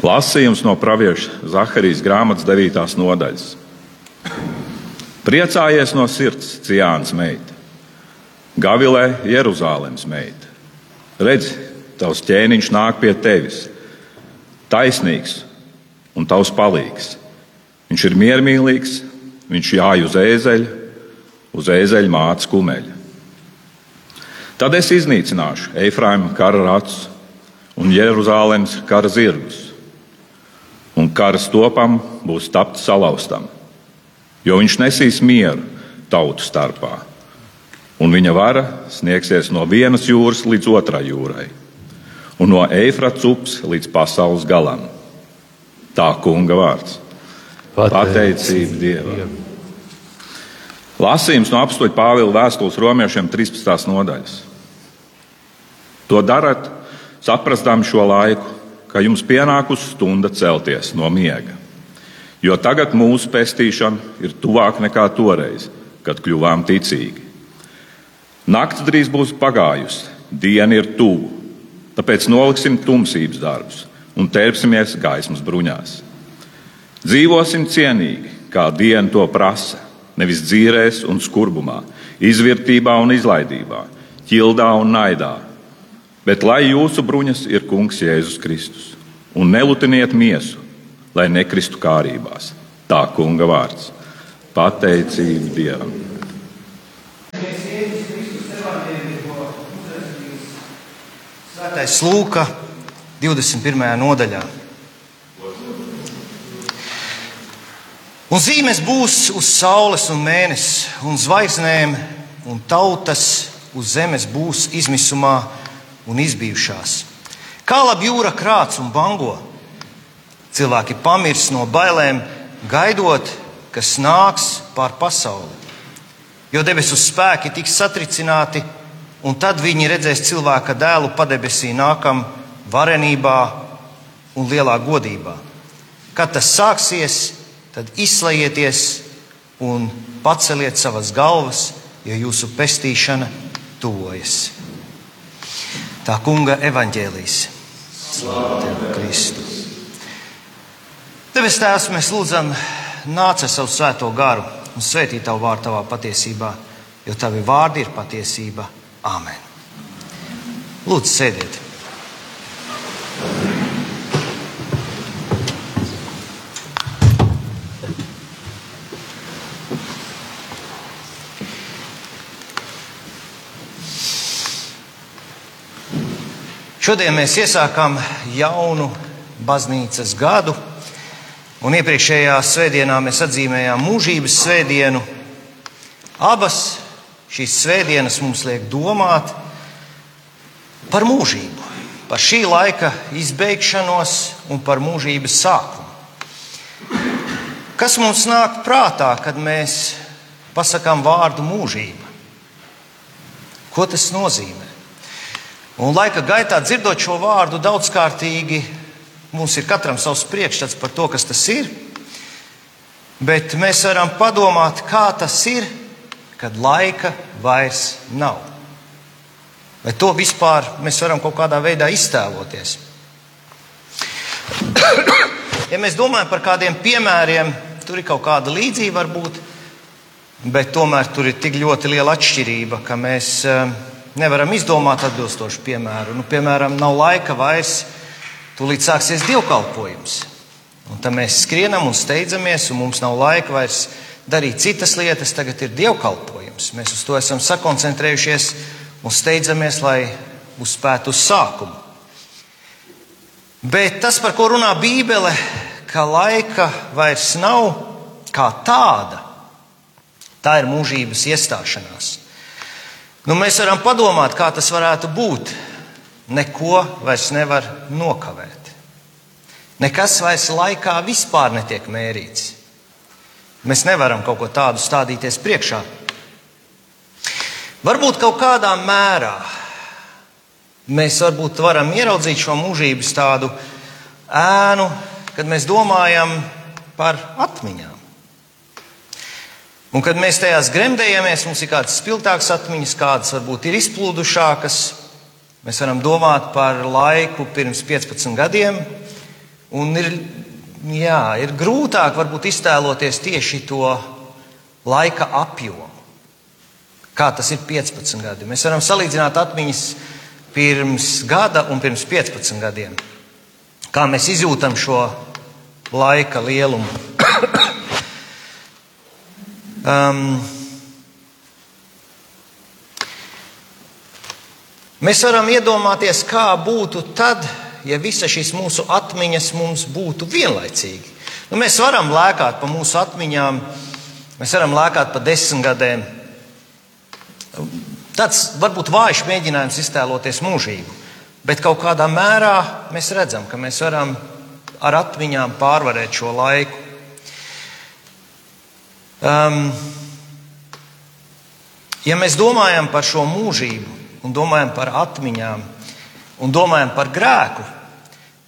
Lasījums no pravieša Zaharijas grāmatas 9. nodaļas. Priecājies no sirds, Ciānas meita, Gavilē, Jeruzalemes meita. Redzi, tavs ķēniņš nāk pie tevis, taisnīgs un tavs palīgs. Viņš ir miermīlīgs, viņš jāj uz ēzeļa, uz ēzeļa mātes kumeļa. Tad es iznīcināšu Eifraima kara ratus un Jeruzalemes kara zirgus kara stopam būs tapt salauztam, jo viņš nesīs mieru tautu starpā, un viņa vara sniegsies no vienas jūras līdz otrai jūrai, un no Eifrats upes līdz pasaules galam. Tā kunga vārds - pateicība Dievam. Lasījums no apstoļa Pāvila vēstules romiešiem 13. nodaļas. To darat, saprastām šo laiku, ka jums pienākusi stunda celties no miega. Jo tagad mūsu pestīšana ir tuvāk nekā toreiz, kad kļuvām ticīgi. Nakts drīz būs pagājusi, diena ir tuvu, tāpēc noliksim tumsības darbus un tērpsimies gaismas bruņās. Dzīvosim cienīgi, kā diena to prasa, nevis dzīrēs un skurbumā, izvērtībā un izlaidībā, ķildā un naidā Bet lai jūsu bruņas ir Kungs Jēzus Kristus, un nelutiniet miesu, lai nekristu kārībās. Tā kunga vārds - pateicība Dievam. Svētais Lūka 21. nodaļā. Un zīmes būs uz saules un mēnesis, un zvaigznēm, un tautas uz zemes būs izmisumā un izbijušās. Kā labi jūra krāts un bango. Cilvēki pamirs no bailēm, gaidot, kas nāks pār pasauli. Jo debesu spēki tiks satricināti, un tad viņi redzēs cilvēka dēlu padebesī nākam varenībā un lielā godībā. Kad tas sāksies, tad izslēgieties un paceliet savas galvas, jo jūsu pestīšana tuvojas. Tā kunga evaņģēlīs. Slavu Kristu. Tevis Tēvs, mēs lūdzam, nāc ar savu svēto garu un svētī tavu vārdu tavā patiesībā, jo tavi vārdi ir patiesība. Āmen. Lūdzu, sēdiet! Šodien mēs iesākām jaunu baznīcas gadu, un iepriekšējā svētdienā mēs atzīmējām mūžības svētdienu. Abas šīs svētdienas mums liek domāt par mūžību, par šī laika izbeigšanos un par mūžības sākumu. Kas mums nāk prātā, kad mēs pasakām vārdu mūžība? Ko tas nozīmē? Un laika gaitā dzirdot šo vārdu daudzkārtīgi, mums ir katram savs priekšstats par to, kas tas ir. Bet mēs varam padomāt, kā tas ir, kad laika vairs nav. Vai to vispār mēs varam kaut kādā veidā iztēloties? ja mēs domājam par kādiem piemēriem, tur ir kaut kāda līdzība varbūt, bet tomēr tur ir tik ļoti liela atšķirība, ka mēs nevaram izdomāt atbilstošu piemēru. Nu, piemēram, nav laika vairs, tūlīt sāksies dievkalpojums. Un tad mēs skrienam un steidzamies, un mums nav laika vairs darīt citas lietas. Tagad ir dievkalpojums. Mēs uz to esam sakoncentrējušies un steidzamies, lai uzspētu uz sākumu. Bet tas, par ko runā Bībele, ka laika vairs nav kā tāda, tā ir mūžības iestāšanās. Nu, mēs varam padomāt, kā tas varētu būt. Neko vairs nevar nokavēt. Nekas vairs laikā vispār netiek mērīts. Mēs nevaram kaut ko tādu stādīties priekšā. Varbūt kaut kādā mērā mēs varbūt varam ieraudzīt šo mūžības tādu ēnu, kad mēs domājam par atmiņām. Un kad mēs tajās gremdējamies, mums ir kādas spilgtākas atmiņas, kādas varbūt ir izplūdušākas. Mēs varam domāt par laiku pirms 15 gadiem, Un ir, jā, ir grūtāk varbūt iztēloties tieši to laika apjomu. Kā tas ir 15 gadi? Mēs varam salīdzināt atmiņas pirms gada un pirms 15 gadiem. Kā mēs izjūtam šo laika lielumu. um, mēs varam iedomāties, kā būtu tad, ja visa šīs mūsu atmiņas mums būtu vienlaicīgi. Nu, mēs varam lēkāt pa mūsu atmiņām, mēs varam lēkāt pa desmit gadiem. Tāds varbūt vājš mēģinājums iztēloties mūžību, bet kaut kādā mērā mēs redzam, ka mēs varam ar atmiņām pārvarēt šo laiku. Um, ja mēs domājam par šo mūžību un domājam par atmiņām, un domājam par grēku,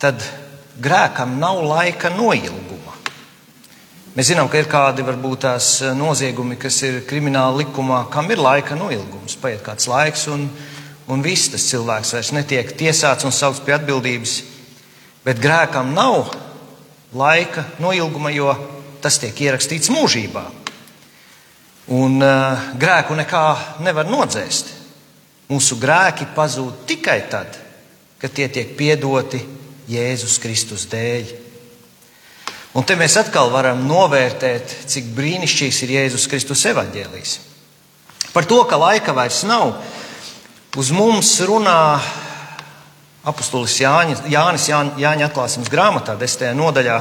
tad grēkam nav laika noilguma. Mēs zinām, ka ir kādi varbūt tās noziegumi, kas ir krimināla likumā, kam ir laika noilgums. Paiet kāds laiks, un, un viss tas cilvēks vairs netiek tiesāts un saukts pie atbildības. Bet grēkam nav laika noilguma, jo tas tiek ierakstīts mūžībā. Un uh, grēku nekā nevar nodzēst. Mūsu grēki pazūd tikai tad, ka tie tiek piedoti Jēzus Kristus dēļ. Un te mēs atkal varam novērtēt, cik brīnišķīgs ir Jēzus Kristus evaņģēlijs. Par to, ka laika vairs nav, uz mums runā apustulis Jānis, Jānis Jāņa atklāsmes grāmatā, 10. nodaļā,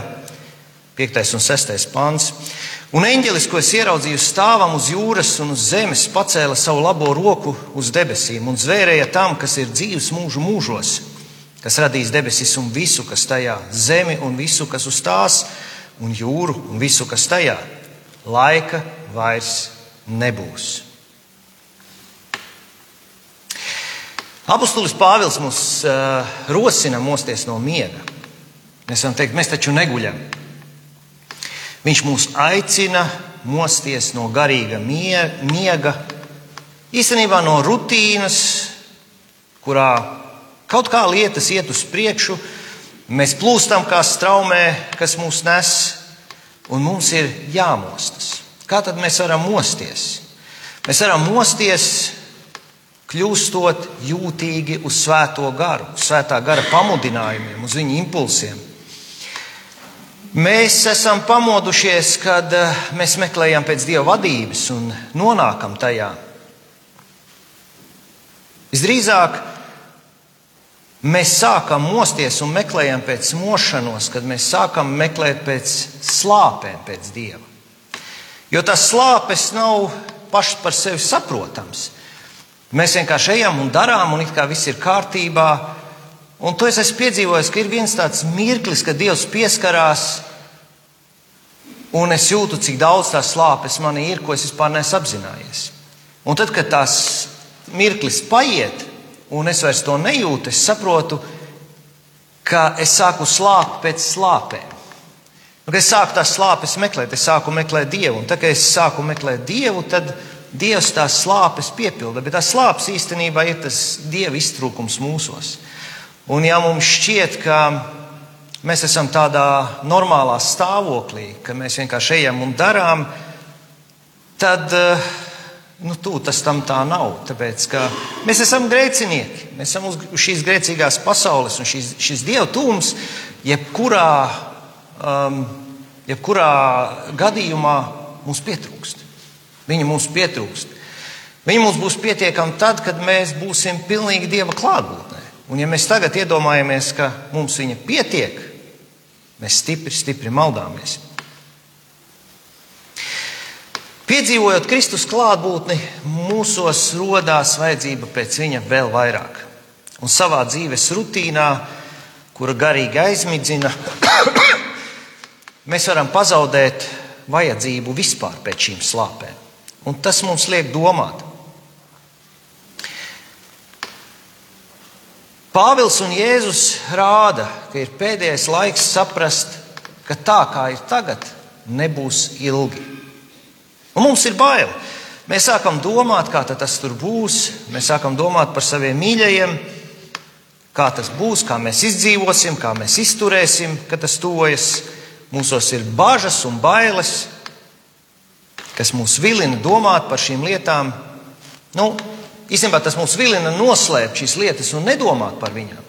5. un 6. pants. Un eņģelis, ko es ieraudzīju stāvam uz jūras un uz zemes, pacēla savu labo roku uz debesīm un zvērēja tam, kas ir dzīves mūžu mūžos kas radīs debesis un visu, kas tajā, zemi un visu, kas uz tās, un jūru un visu, kas tajā. Laika vairs nebūs. Apostolis Pāvils mums uh, rosina mosties no miega. Mēs varam teikt, mēs taču neguļam. Viņš mūs aicina mosties no garīga miega, īstenībā no rutīnas, kurā Kaut kā lietas iet uz priekšu, mēs plūstam kā straumē, kas mūs nes, un mums ir jāmostas. Kā tad mēs varam mosties? Mēs varam mosties, kļūstot jūtīgi uz svēto garu, uz svētā gara pamudinājumiem, uz viņa impulsiem. Mēs esam pamodušies, kad eh, mēs meklējam pēc dieva vadības un nonākam tajā. Visdrīzāk Mēs sākam mosties un meklējam pēc mošanos, kad mēs sākam meklēt pēc slāpēm, pēc dieva. Jo tas slāpes nav pašs par sevi saprotams. Mēs vienkārši ejam un darām, un it kā viss ir kārtībā. Un to es esmu piedzīvojis, ka ir viens tāds mirklis, kad Dievs pieskarās, un es jūtu, cik daudz tās slāpes manī ir, ko es vispār neesmu apzinājies. Un tad, kad tās mirklis paiet, un es vairs to nejūtu, es saprotu, ka es sāku slāpt pēc slāpēm. Un, nu, es sāku tās slāpes meklēt, es sāku meklēt Dievu, un tad, kad es sāku meklēt Dievu, tad Dievs tās slāpes piepilda. Bet tās slāpes īstenībā ir tas Dieva iztrūkums mūsos. Un ja mums šķiet, ka mēs esam tādā normālā stāvoklī, ka mēs vienkārši ejam un darām, tad uh, Nu, tū, tas tam tā nav. Tāpēc, mēs esam grēcinieki. Mēs esam uz šīs grēcīgās pasaules, un šis, šis dievu tūms, jebkurā, um, jebkurā gadījumā mums pietrūkst. Viņa mums pietrūkst. Viņa mums būs pietiekama tad, kad mēs būsim pilnīgi dieva klātbūtnē. Un, ja mēs tagad iedomājamies, ka mums viņa pietiek, mēs stipri, stipri maldāmies. Piedzīvojot Kristus klātbūtni, mūsos radās vajadzība pēc viņa vēl vairāk. Un savā dzīves rutīnā, kura garīgi aizmidzina, mēs varam pazaudēt vajadzību vispār pēc šīm slāpēm. Un tas mums liek domāt. Pāvils un Jēzus rāda, ka ir pēdējais laiks saprast, ka tā kā ir tagad, nebūs ilgi. Un mums ir bail. Mēs sākam domāt, kā tas tur būs. Mēs sākam domāt par saviem mīļajiem, Kā tas būs, kā mēs izdzīvosim, kā mēs izturēsim, kad tas tuvojas. Mūsos ir bažas un bailes, kas mūs vilina domāt par šīm lietām. Nu, īstenībā tas mūs vilina noslēpt šīs lietas un nedomāt par viņām.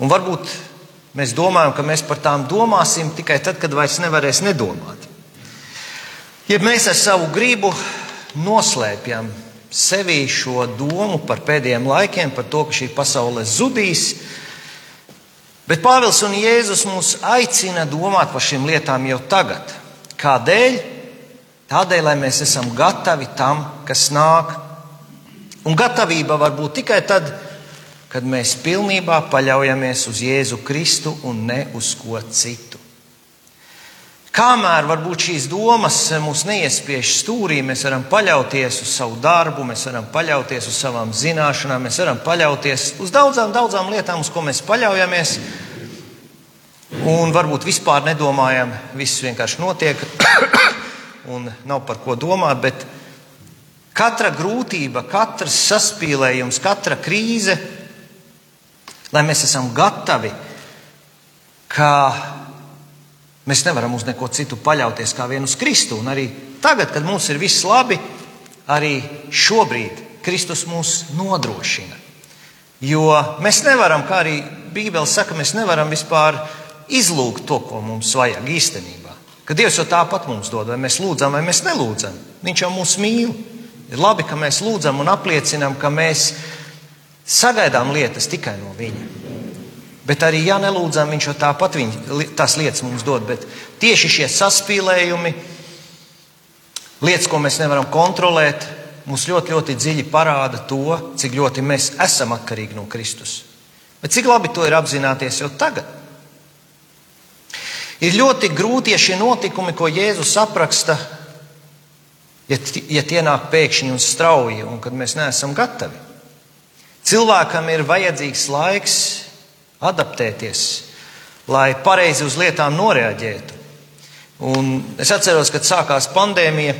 Un varbūt mēs domājam, ka mēs par tām domāsim tikai tad, kad vairs nevarēs nedomāt. Ja mēs ar savu gribu noslēpjam sevī šo domu par pēdējiem laikiem, par to, ka šī pasaule zudīs, bet Pāvils un Jēzus mūs aicina domāt par šīm lietām jau tagad. Kādēļ? Tādēļ, lai mēs esam gatavi tam, kas nāk. Un gatavība var būt tikai tad, kad mēs pilnībā paļaujamies uz Jēzu Kristu un ne uz ko citu. Kamēr varbūt šīs domas mūs neiespiež stūrī, mēs varam paļauties uz savu darbu, mēs varam paļauties uz savām zināšanām, mēs varam paļauties uz daudzām, daudzām lietām, uz ko mēs paļaujamies. Un varbūt vispār nedomājam, viss vienkārši notiek un nav par ko domāt. Bet katra grūtība, katrs saspīlējums, katra krīze lai mēs esam gatavi, ka mēs nevaram uz neko citu paļauties kā vien uz Kristu. Un arī tagad, kad mums ir viss labi, arī šobrīd Kristus mūs nodrošina. Jo mēs nevaram, kā arī Bībele saka, mēs nevaram vispār izlūgt to, ko mums vajag īstenībā. Ka Dievs jau tāpat mums dod, vai mēs lūdzam, vai mēs nelūdzam. Viņš jau mūs mīl. Ir labi, ka mēs lūdzam un apliecinām, ka mēs sagaidām lietas tikai no viņa. Bet arī, ja nelūdzam, viņš jau tāpat viņa, tās lietas mums dod. Bet tieši šie saspīlējumi, lietas, ko mēs nevaram kontrolēt, mums ļoti, ļoti dziļi parāda to, cik ļoti mēs esam atkarīgi no Kristus. Bet cik labi to ir apzināties jau tagad? Ir ļoti grūti, ja šie notikumi, ko Jēzus apraksta, ja, ja tie nāk pēkšņi un strauji, un kad mēs neesam gatavi. Cilvēkam ir vajadzīgs laiks adaptēties, lai pareizi uz lietām noreaģētu. Un es atceros, kad sākās pandēmija,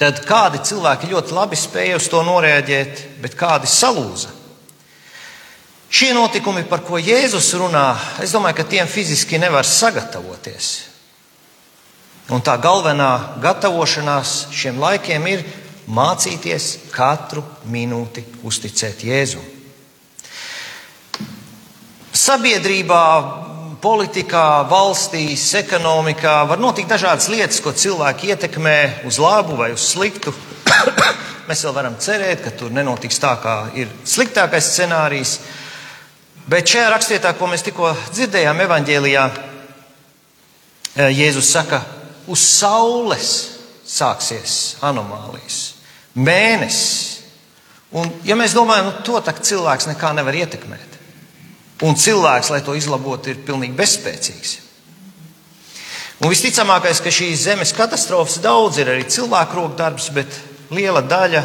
tad kādi cilvēki ļoti labi spēja uz to noreaģēt, bet kādi salūza. Šie notikumi, par ko Jēzus runā, es domāju, ka tiem fiziski nevar sagatavoties. Un tā galvenā gatavošanās šiem laikiem ir mācīties katru minūti uzticēt Jēzum. Sabiedrībā, politikā, valstīs, ekonomikā var notikt dažādas lietas, ko cilvēki ietekmē uz labu vai uz sliktu. Mēs vēl varam cerēt, ka tur nenotiks tā, kā ir sliktākais scenārijs. Bet šajā rakstvietā, ko mēs tikko dzirdējām, evanģēlijā, eh, Jēzus saka, uz saules sāksies anomālijas mēnesis. Un, ja mēs domājam, nu, to cilvēks nekā nevar ietekmēt, un cilvēks, lai to izlabotu, ir pilnīgi bezspēcīgs. Un visticamākais, ka šīs zemes katastrofas daudz ir arī cilvēku rokas darbs, bet liela daļa,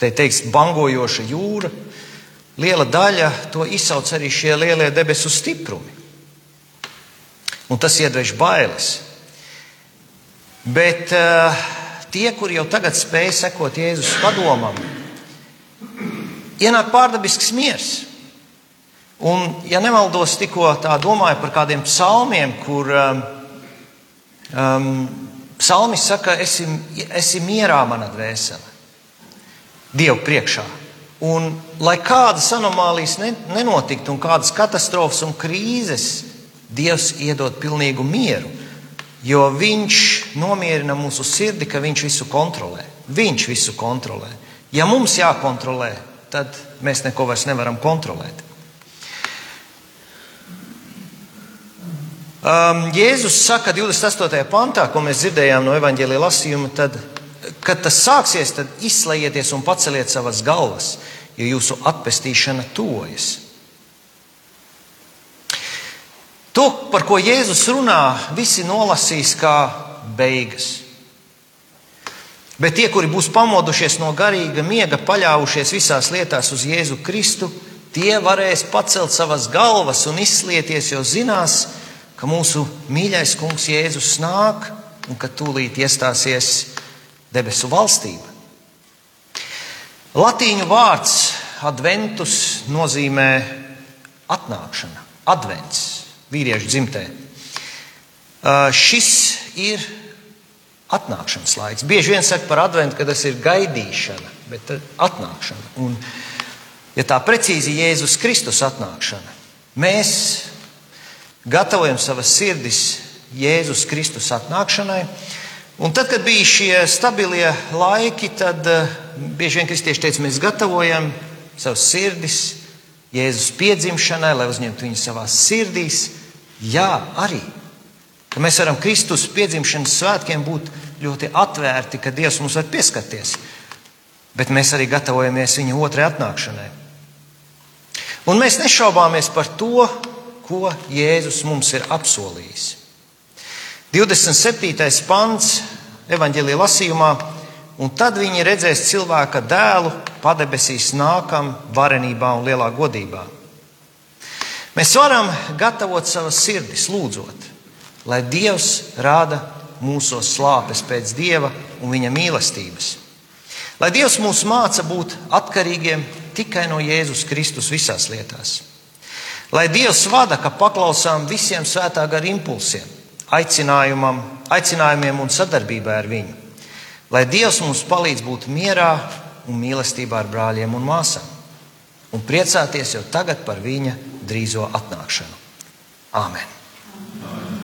te teiks, bangojoša jūra, liela daļa to izsauc arī šie lielie debesu stiprumi. Un tas iedvež bailes. Bet uh, tie, kuri jau tagad spēj sekot Jēzus padomam, ienāk pārdabisks miers. Un, ja nemaldos, tikko tā domāju par kādiem psalmiem, kur um, um, psalmis saka, esi, esi mierā, mana dvēsele, Dievu priekšā. Un, lai kādas anomālijas ne, nenotiktu, un kādas katastrofas un krīzes, Dievs iedod pilnīgu mieru. Jo viņš nomierina mūsu sirdi, ka viņš visu kontrolē. Viņš visu kontrolē. Ja mums jākontrolē, tad mēs neko vairs nevaram kontrolēt. Um, Jēzus saka 28. pantā, ko mēs dzirdējām no evaņģēlīja lasījuma, tad, kad tas sāksies, tad izslēdzieties un paceliet savas galvas, jo jūsu atpestīšana tuvojas. To, par ko Jēzus runā, visi nolasīs kā beigas. Bet tie, kuri būs pamodušies no garīga miega, paļāvušies visās lietās uz Jēzu Kristu, tie varēs pacelt savas galvas un izslieties, jo zinās, ka mūsu mīļais kungs Jēzus nāk un ka tūlīt iestāsies debesu valstība. Latīņu vārds adventus nozīmē atnākšana, advents vīriešu dzimtē. Šis ir atnākšanas laiks. Bieži vien saka par adventu, ka tas ir gaidīšana, bet atnākšana. Un, ja tā precīzi Jēzus Kristus atnākšana, mēs gatavojam savas sirdis Jēzus Kristus atnākšanai. Un tad, kad bija šie stabilie laiki, tad bieži vien kristieši teica, mēs gatavojam savas sirdis Jēzus piedzimšanai, lai uzņemtu viņu savā sirdīs. Jā, arī. Ka mēs varam Kristus piedzimšanas svētkiem būt ļoti atvērti, ka Dievs mums var pieskarties. Bet mēs arī gatavojamies viņa otrai atnākšanai. Un mēs nešaubāmies par to, ko Jēzus mums ir apsolījis. 27. pants evanģēlīja lasījumā, un tad viņi redzēs cilvēka dēlu padebesīs nākam varenībā un lielā godībā. Mēs varam gatavot savas sirdis, lūdzot, lai Dievs rāda mūsos slāpes pēc Dieva un Viņa mīlestības. Lai Dievs mūs māca būt atkarīgiem tikai no Jēzus Kristus visās lietās. Lai Dievs vada, ka paklausām visiem svētā gara impulsiem, aicinājumiem un sadarbībai ar viņu. Lai Dievs mums palīdz būt mierā un mīlestībā ar brāļiem un māsām un priecāties jau tagad par viņa drīzo atnākšanu. Āmen!